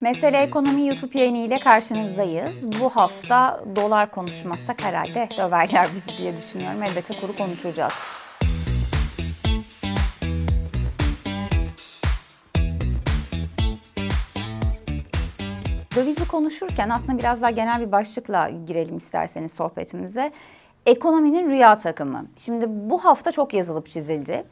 Mesele Ekonomi YouTube yayını ile karşınızdayız. Bu hafta dolar konuşmazsak herhalde döverler bizi diye düşünüyorum. Elbette kuru konuşacağız. Dövizi konuşurken aslında biraz daha genel bir başlıkla girelim isterseniz sohbetimize. Ekonominin rüya takımı. Şimdi bu hafta çok yazılıp çizildi.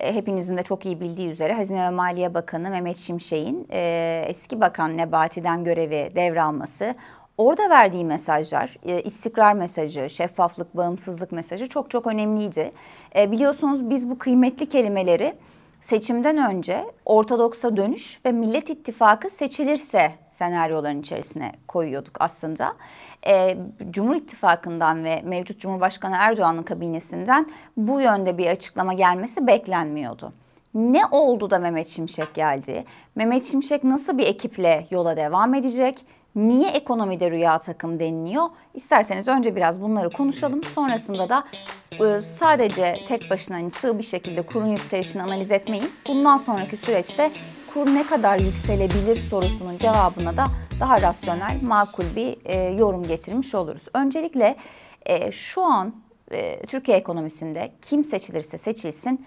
E, hepinizin de çok iyi bildiği üzere Hazine ve Maliye Bakanı Mehmet Şimşek'in e, eski bakan Nebati'den görevi devralması, orada verdiği mesajlar, e, istikrar mesajı, şeffaflık, bağımsızlık mesajı çok çok önemliydi. Biliyorsunuz biz bu kıymetli kelimeleri seçimden önce Ortodoksa dönüş ve Millet İttifakı seçilirse senaryoların içerisine koyuyorduk aslında. E, Cumhur İttifakı'ndan ve mevcut Cumhurbaşkanı Erdoğan'ın kabinesinden bu yönde bir açıklama gelmesi beklenmiyordu. Ne oldu da Mehmet Şimşek geldi? Mehmet Şimşek nasıl bir ekiple yola devam edecek? Niye ekonomide rüya takım deniliyor? İsterseniz önce biraz bunları konuşalım. Sonrasında da e, sadece tek başına hani sığ bir şekilde kurun yükselişini analiz etmeyiz. Bundan sonraki süreçte kur ne kadar yükselebilir sorusunun cevabına da daha rasyonel, makul bir e, yorum getirmiş oluruz. Öncelikle e, şu an Türkiye ekonomisinde kim seçilirse seçilsin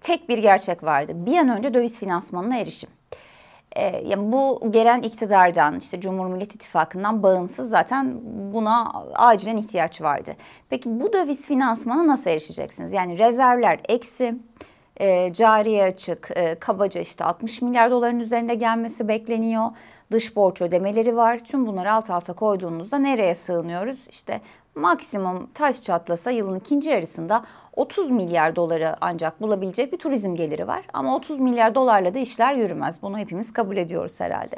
tek bir gerçek vardı. Bir an önce döviz finansmanına erişim. E, yani bu gelen iktidardan işte Cumhur Millet İttifakı'ndan bağımsız zaten buna acilen ihtiyaç vardı. Peki bu döviz finansmanı nasıl erişeceksiniz? Yani rezervler eksi, e, cariye açık, e, kabaca işte 60 milyar doların üzerinde gelmesi bekleniyor. Dış borç ödemeleri var. Tüm bunları alt alta koyduğunuzda nereye sığınıyoruz? İşte maksimum taş çatlasa yılın ikinci yarısında 30 milyar doları ancak bulabilecek bir turizm geliri var. Ama 30 milyar dolarla da işler yürümez. Bunu hepimiz kabul ediyoruz herhalde.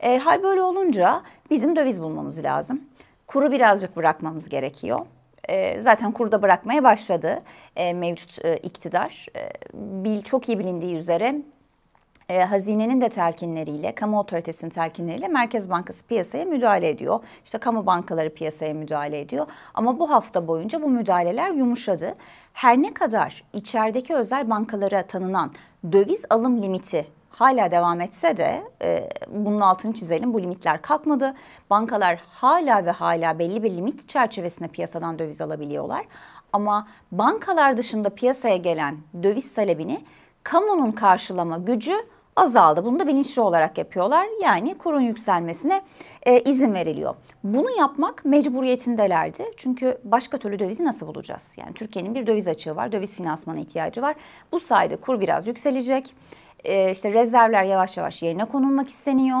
E, hal böyle olunca bizim döviz bulmamız lazım. Kuru birazcık bırakmamız gerekiyor. E, zaten kurda bırakmaya başladı e, mevcut e, iktidar. E, bil, çok iyi bilindiği üzere e, hazinenin de telkinleriyle, kamu otoritesinin telkinleriyle Merkez Bankası piyasaya müdahale ediyor. İşte kamu bankaları piyasaya müdahale ediyor. Ama bu hafta boyunca bu müdahaleler yumuşadı. Her ne kadar içerideki özel bankalara tanınan döviz alım limiti hala devam etse de e, bunun altını çizelim bu limitler kalkmadı. Bankalar hala ve hala belli bir limit çerçevesinde piyasadan döviz alabiliyorlar. Ama bankalar dışında piyasaya gelen döviz talebini kamunun karşılama gücü azaldı. Bunu da bilinçli olarak yapıyorlar. Yani kurun yükselmesine e, izin veriliyor. Bunu yapmak mecburiyetindelerdi. Çünkü başka türlü dövizi nasıl bulacağız? Yani Türkiye'nin bir döviz açığı var, döviz finansmanı ihtiyacı var. Bu sayede kur biraz yükselecek. E, işte rezervler yavaş yavaş yerine konulmak isteniyor.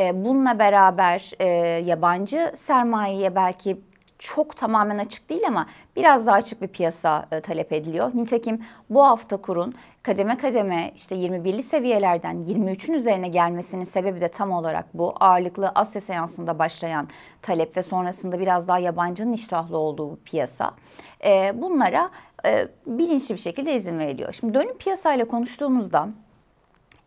E, bununla beraber e, yabancı sermayeye belki çok tamamen açık değil ama biraz daha açık bir piyasa e, talep ediliyor. Nitekim bu hafta kurun kademe kademe işte 21'li seviyelerden 23'ün üzerine gelmesinin sebebi de tam olarak bu. Ağırlıklı Asya seansında başlayan talep ve sonrasında biraz daha yabancının iştahlı olduğu piyasa. E, bunlara e, bilinçli bir şekilde izin veriliyor. Şimdi dönüm piyasayla konuştuğumuzda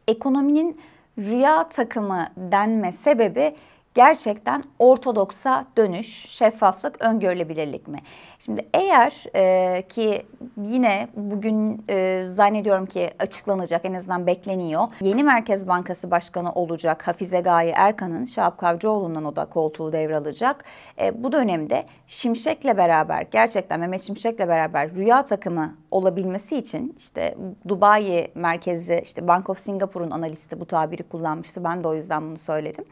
ekonominin rüya takımı denme sebebi gerçekten ortodoksa dönüş, şeffaflık, öngörülebilirlik mi? Şimdi eğer e, ki yine bugün e, zannediyorum ki açıklanacak en azından bekleniyor. Yeni Merkez Bankası Başkanı olacak Hafize Gaye Erkan'ın Şahap Kavcıoğlu'ndan o da koltuğu devralacak. E, bu dönemde Şimşek'le beraber gerçekten Mehmet Şimşek'le beraber rüya takımı olabilmesi için işte Dubai merkezi işte Bank of Singapore'un analisti bu tabiri kullanmıştı. Ben de o yüzden bunu söyledim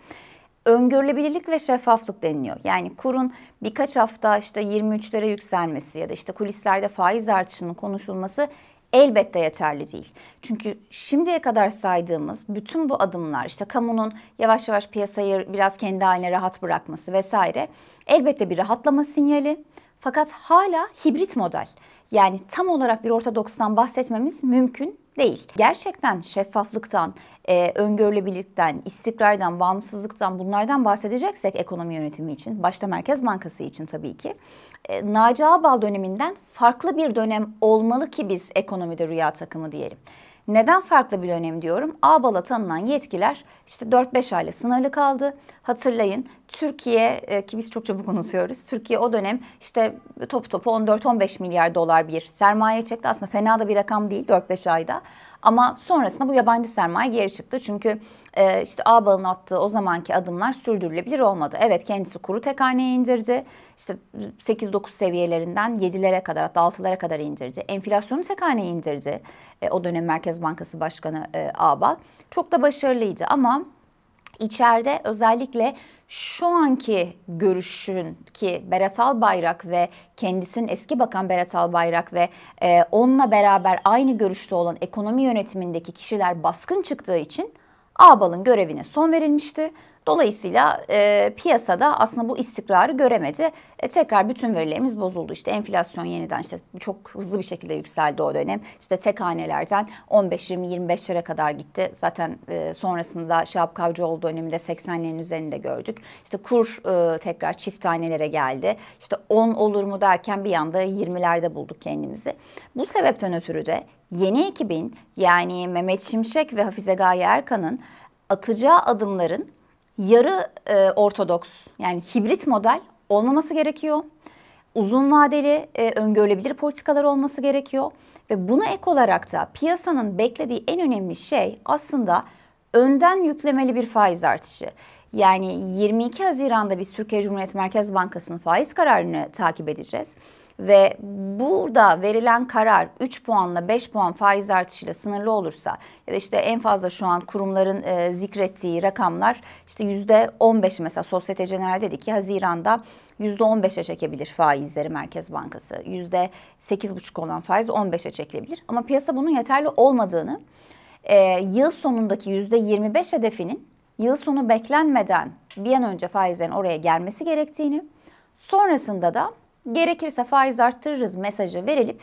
öngörülebilirlik ve şeffaflık deniliyor. Yani kurun birkaç hafta işte 23'lere yükselmesi ya da işte kulislerde faiz artışının konuşulması elbette yeterli değil. Çünkü şimdiye kadar saydığımız bütün bu adımlar işte kamunun yavaş yavaş piyasayı biraz kendi haline rahat bırakması vesaire elbette bir rahatlama sinyali. Fakat hala hibrit model. Yani tam olarak bir ortodokstan bahsetmemiz mümkün değil. Gerçekten şeffaflıktan, e, öngörülebilirlikten, istikrardan, bağımsızlıktan bunlardan bahsedeceksek ekonomi yönetimi için, başta Merkez Bankası için tabii ki, e, Naci Ağbal döneminden farklı bir dönem olmalı ki biz ekonomide rüya takımı diyelim. Neden farklı bir dönem diyorum? Ağbal'a tanınan yetkiler işte 4-5 ayla sınırlı kaldı. Hatırlayın Türkiye e, ki biz çok çabuk unutuyoruz. Türkiye o dönem işte top topu 14-15 milyar dolar bir sermaye çekti. Aslında fena da bir rakam değil 4-5 ayda. Ama sonrasında bu yabancı sermaye geri çıktı. Çünkü e, işte Ağbal'ın attığı o zamanki adımlar sürdürülebilir olmadı. Evet kendisi kuru tek haneye indirdi. İşte 8-9 seviyelerinden 7'lere kadar hatta 6'lara kadar indirdi. Enflasyonu tek haneye indirdi. E, o dönem Merkez Bankası Başkanı e, Ağbal. Çok da başarılıydı ama içeride özellikle şu anki görüşün ki Berat Albayrak ve kendisinin eski bakan Berat Albayrak ve e, onunla beraber aynı görüşte olan ekonomi yönetimindeki kişiler baskın çıktığı için Ağbal'ın görevine son verilmişti. Dolayısıyla e, piyasada aslında bu istikrarı göremedi. E, tekrar bütün verilerimiz bozuldu. İşte enflasyon yeniden işte çok hızlı bir şekilde yükseldi o dönem. İşte tek hanelerden 15-20-25'lere kadar gitti. Zaten e, sonrasında Şahap Kavcıoğlu döneminde 80'lerin üzerinde gördük. İşte kur e, tekrar çift hanelere geldi. İşte 10 olur mu derken bir anda 20'lerde bulduk kendimizi. Bu sebepten ötürü de yeni ekibin yani Mehmet Şimşek ve Hafize Gaye Erkan'ın atacağı adımların yarı e, ortodoks yani hibrit model olmaması gerekiyor. Uzun vadeli e, öngörülebilir politikalar olması gerekiyor. Ve buna ek olarak da piyasanın beklediği en önemli şey aslında önden yüklemeli bir faiz artışı. Yani 22 Haziran'da biz Türkiye Cumhuriyet Merkez Bankası'nın faiz kararını takip edeceğiz. Ve burada verilen karar 3 puanla 5 puan faiz artışıyla sınırlı olursa ya da işte en fazla şu an kurumların e, zikrettiği rakamlar işte %15 mesela Sosyete General dedi ki Haziran'da %15'e çekebilir faizleri Merkez Bankası. %8,5 olan faiz 15'e çekilebilir. Ama piyasa bunun yeterli olmadığını, e, yıl sonundaki %25 hedefinin yıl sonu beklenmeden bir an önce faizlerin oraya gelmesi gerektiğini, sonrasında da gerekirse faiz arttırırız mesajı verilip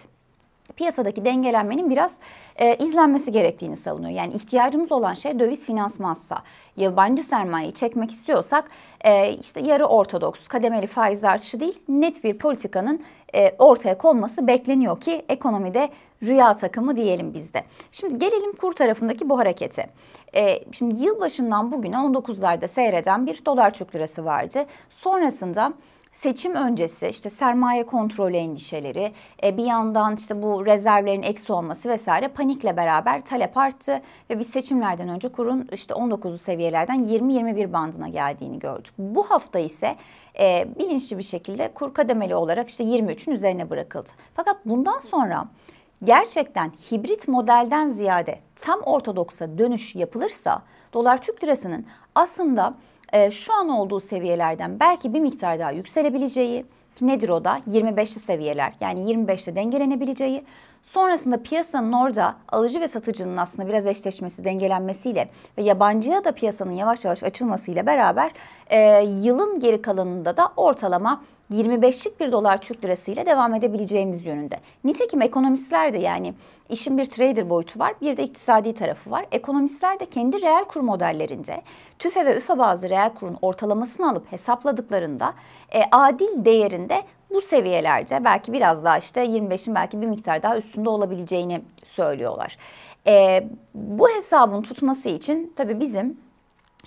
piyasadaki dengelenmenin biraz e, izlenmesi gerektiğini savunuyor. Yani ihtiyacımız olan şey döviz finansmansa, yabancı sermayeyi çekmek istiyorsak e, işte yarı ortodoks kademeli faiz artışı değil net bir politikanın e, ortaya konması bekleniyor ki ekonomide rüya takımı diyelim bizde. Şimdi gelelim kur tarafındaki bu harekete. E, şimdi yılbaşından bugüne 19'larda seyreden bir dolar Türk lirası vardı. Sonrasında seçim öncesi işte sermaye kontrolü endişeleri, e, bir yandan işte bu rezervlerin eksi olması vesaire panikle beraber talep arttı ve biz seçimlerden önce kurun işte 19'u seviyelerden 20-21 bandına geldiğini gördük. Bu hafta ise e, bilinçli bir şekilde kur kademeli olarak işte 23'ün üzerine bırakıldı. Fakat bundan sonra gerçekten hibrit modelden ziyade tam ortodoksa dönüş yapılırsa dolar Türk lirasının aslında e, şu an olduğu seviyelerden belki bir miktar daha yükselebileceği nedir o da? 25'li seviyeler yani 25'te dengelenebileceği. Sonrasında piyasanın orada alıcı ve satıcının aslında biraz eşleşmesi dengelenmesiyle ve yabancıya da piyasanın yavaş yavaş açılmasıyla beraber e, yılın geri kalanında da ortalama 25'lik bir dolar Türk lirası ile devam edebileceğimiz yönünde. Nitekim ekonomistler de yani işin bir trader boyutu var bir de iktisadi tarafı var. Ekonomistler de kendi reel kur modellerinde TÜFE ve üfe bazı reel kurun ortalamasını alıp hesapladıklarında e, adil değerinde bu seviyelerde belki biraz daha işte 25'in belki bir miktar daha üstünde olabileceğini söylüyorlar. E, bu hesabın tutması için tabii bizim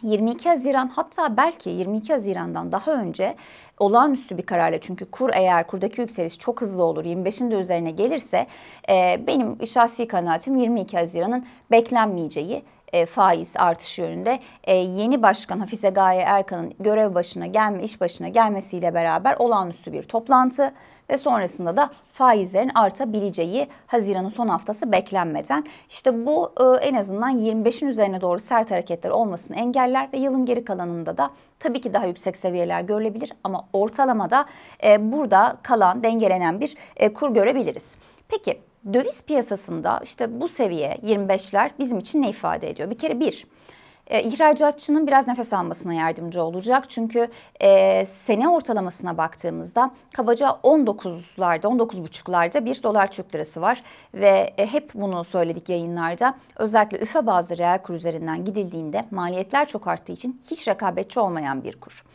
22 Haziran hatta belki 22 Haziran'dan daha önce olağanüstü bir kararla çünkü kur eğer kurdaki yükseliş çok hızlı olur 25'in de üzerine gelirse e, benim şahsi kanaatim 22 Haziran'ın beklenmeyeceği e, faiz artışı yönünde e, yeni başkan Hafize Gaye Erkan'ın görev başına gelme iş başına gelmesiyle beraber olağanüstü bir toplantı ve sonrasında da faizlerin artabileceği Haziran'ın son haftası beklenmeden. İşte bu e, en azından 25'in üzerine doğru sert hareketler olmasını engeller ve yılın geri kalanında da tabii ki daha yüksek seviyeler görülebilir ama ortalamada e, burada kalan dengelenen bir e, kur görebiliriz. Peki döviz piyasasında işte bu seviye 25'ler bizim için ne ifade ediyor? Bir kere bir, e, ihracatçının biraz nefes almasına yardımcı olacak. Çünkü e, sene ortalamasına baktığımızda kabaca 19'larda 19,5'larda bir dolar Türk lirası var. Ve e, hep bunu söyledik yayınlarda. Özellikle üfe bazı reel kur üzerinden gidildiğinde maliyetler çok arttığı için hiç rekabetçi olmayan bir kur.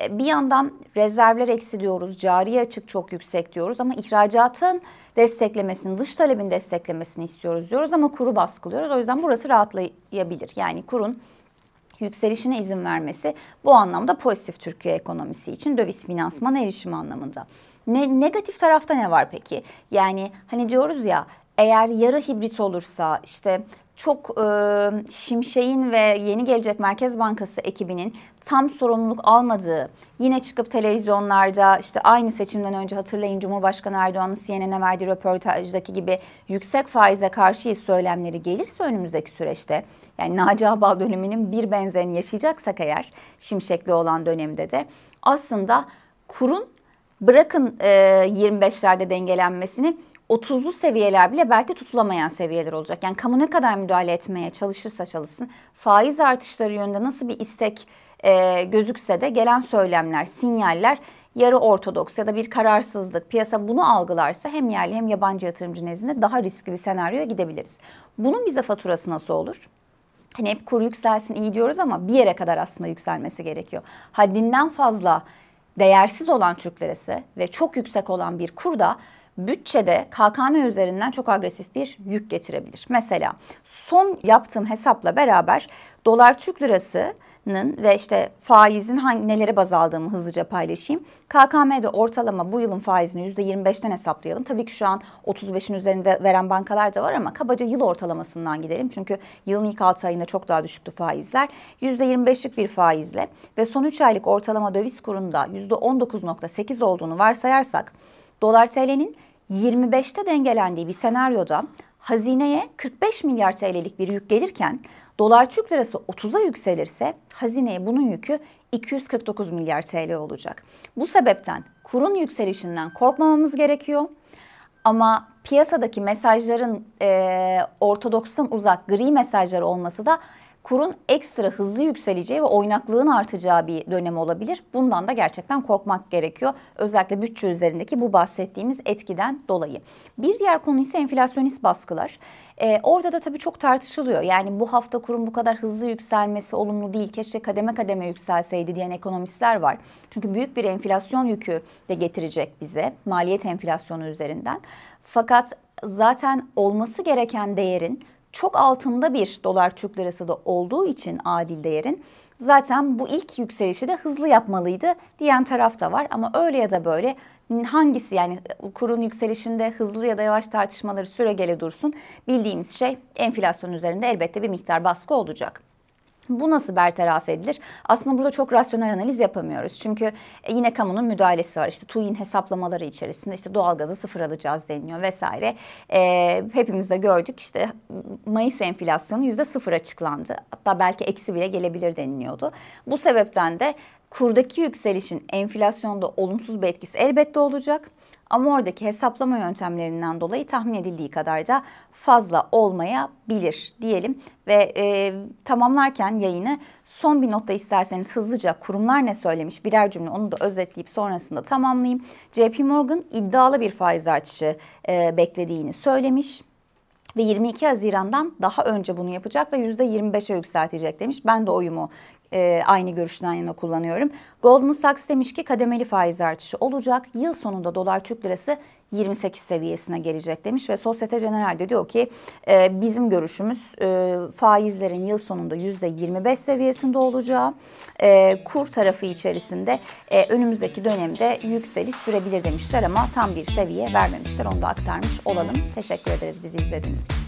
E, bir yandan rezervler eksiliyoruz, cari açık çok yüksek diyoruz ama ihracatın desteklemesini, dış talebin desteklemesini istiyoruz diyoruz ama kuru baskılıyoruz. O yüzden burası rahatlayabilir. Yani kurun yükselişine izin vermesi bu anlamda pozitif Türkiye ekonomisi için döviz finansman erişimi anlamında. Ne, negatif tarafta ne var peki? Yani hani diyoruz ya eğer yarı hibrit olursa işte çok e, Şimşek'in ve yeni gelecek Merkez Bankası ekibinin tam sorumluluk almadığı, yine çıkıp televizyonlarda işte aynı seçimden önce hatırlayın Cumhurbaşkanı Erdoğan'ın CNN'e verdiği röportajdaki gibi yüksek faize karşı söylemleri gelirse önümüzdeki süreçte yani Naci Ağbal döneminin bir benzerini yaşayacaksak eğer Şimşek'li olan dönemde de aslında kurun bırakın e, 25'lerde dengelenmesini 30'lu seviyeler bile belki tutulamayan seviyeler olacak. Yani kamu ne kadar müdahale etmeye çalışırsa çalışsın faiz artışları yönünde nasıl bir istek e, gözükse de gelen söylemler, sinyaller yarı ortodoks ya da bir kararsızlık piyasa bunu algılarsa hem yerli hem yabancı yatırımcı nezdinde daha riskli bir senaryoya gidebiliriz. Bunun bize faturası nasıl olur? Hani hep kur yükselsin iyi diyoruz ama bir yere kadar aslında yükselmesi gerekiyor. Haddinden fazla değersiz olan Türk lirası ve çok yüksek olan bir kur da bütçede KKM üzerinden çok agresif bir yük getirebilir. Mesela son yaptığım hesapla beraber dolar Türk lirasının ve işte faizin hangi, nelere baz aldığımı hızlıca paylaşayım. KKM'de ortalama bu yılın faizini %25'ten hesaplayalım. Tabii ki şu an 35'in üzerinde veren bankalar da var ama kabaca yıl ortalamasından gidelim. Çünkü yılın ilk 6 ayında çok daha düşüktü faizler. %25'lik bir faizle ve son 3 aylık ortalama döviz kurunda %19.8 olduğunu varsayarsak dolar TL'nin 25'te dengelendiği bir senaryoda hazineye 45 milyar TL'lik bir yük gelirken dolar Türk lirası 30'a yükselirse hazineye bunun yükü 249 milyar TL olacak. Bu sebepten kurun yükselişinden korkmamamız gerekiyor. Ama piyasadaki mesajların e, ortodokstan uzak gri mesajlar olması da kurun ekstra hızlı yükseleceği ve oynaklığın artacağı bir dönem olabilir. Bundan da gerçekten korkmak gerekiyor. Özellikle bütçe üzerindeki bu bahsettiğimiz etkiden dolayı. Bir diğer konu ise enflasyonist baskılar. Ee, orada da tabii çok tartışılıyor. Yani bu hafta kurun bu kadar hızlı yükselmesi olumlu değil. Keşke kademe kademe yükselseydi diyen ekonomistler var. Çünkü büyük bir enflasyon yükü de getirecek bize maliyet enflasyonu üzerinden. Fakat zaten olması gereken değerin çok altında bir dolar Türk lirası da olduğu için adil değerin zaten bu ilk yükselişi de hızlı yapmalıydı diyen taraf da var. Ama öyle ya da böyle hangisi yani kurun yükselişinde hızlı ya da yavaş tartışmaları süre gele dursun bildiğimiz şey enflasyon üzerinde elbette bir miktar baskı olacak. Bu nasıl bertaraf edilir? Aslında burada çok rasyonel analiz yapamıyoruz. Çünkü e, yine kamunun müdahalesi var. İşte TÜİ'nin hesaplamaları içerisinde işte doğalgazı sıfır alacağız deniliyor vesaire. E, hepimiz de gördük işte Mayıs enflasyonu yüzde sıfır açıklandı. Hatta belki eksi bile gelebilir deniliyordu. Bu sebepten de kurdaki yükselişin enflasyonda olumsuz bir etkisi elbette olacak. Ama oradaki hesaplama yöntemlerinden dolayı tahmin edildiği kadar da fazla olmayabilir diyelim. Ve e, tamamlarken yayını son bir notta isterseniz hızlıca kurumlar ne söylemiş birer cümle onu da özetleyip sonrasında tamamlayayım. JP Morgan iddialı bir faiz artışı e, beklediğini söylemiş ve 22 Haziran'dan daha önce bunu yapacak ve %25'e yükseltecek demiş. Ben de oyumu e, aynı görüşten yana kullanıyorum. Goldman Sachs demiş ki kademeli faiz artışı olacak. Yıl sonunda dolar Türk lirası 28 seviyesine gelecek demiş ve Societe Generale de diyor ki e, bizim görüşümüz e, faizlerin yıl sonunda %25 seviyesinde olacağı e, kur tarafı içerisinde e, önümüzdeki dönemde yükseliş sürebilir demişler ama tam bir seviye vermemişler onu da aktarmış olalım. Teşekkür ederiz bizi izlediğiniz için.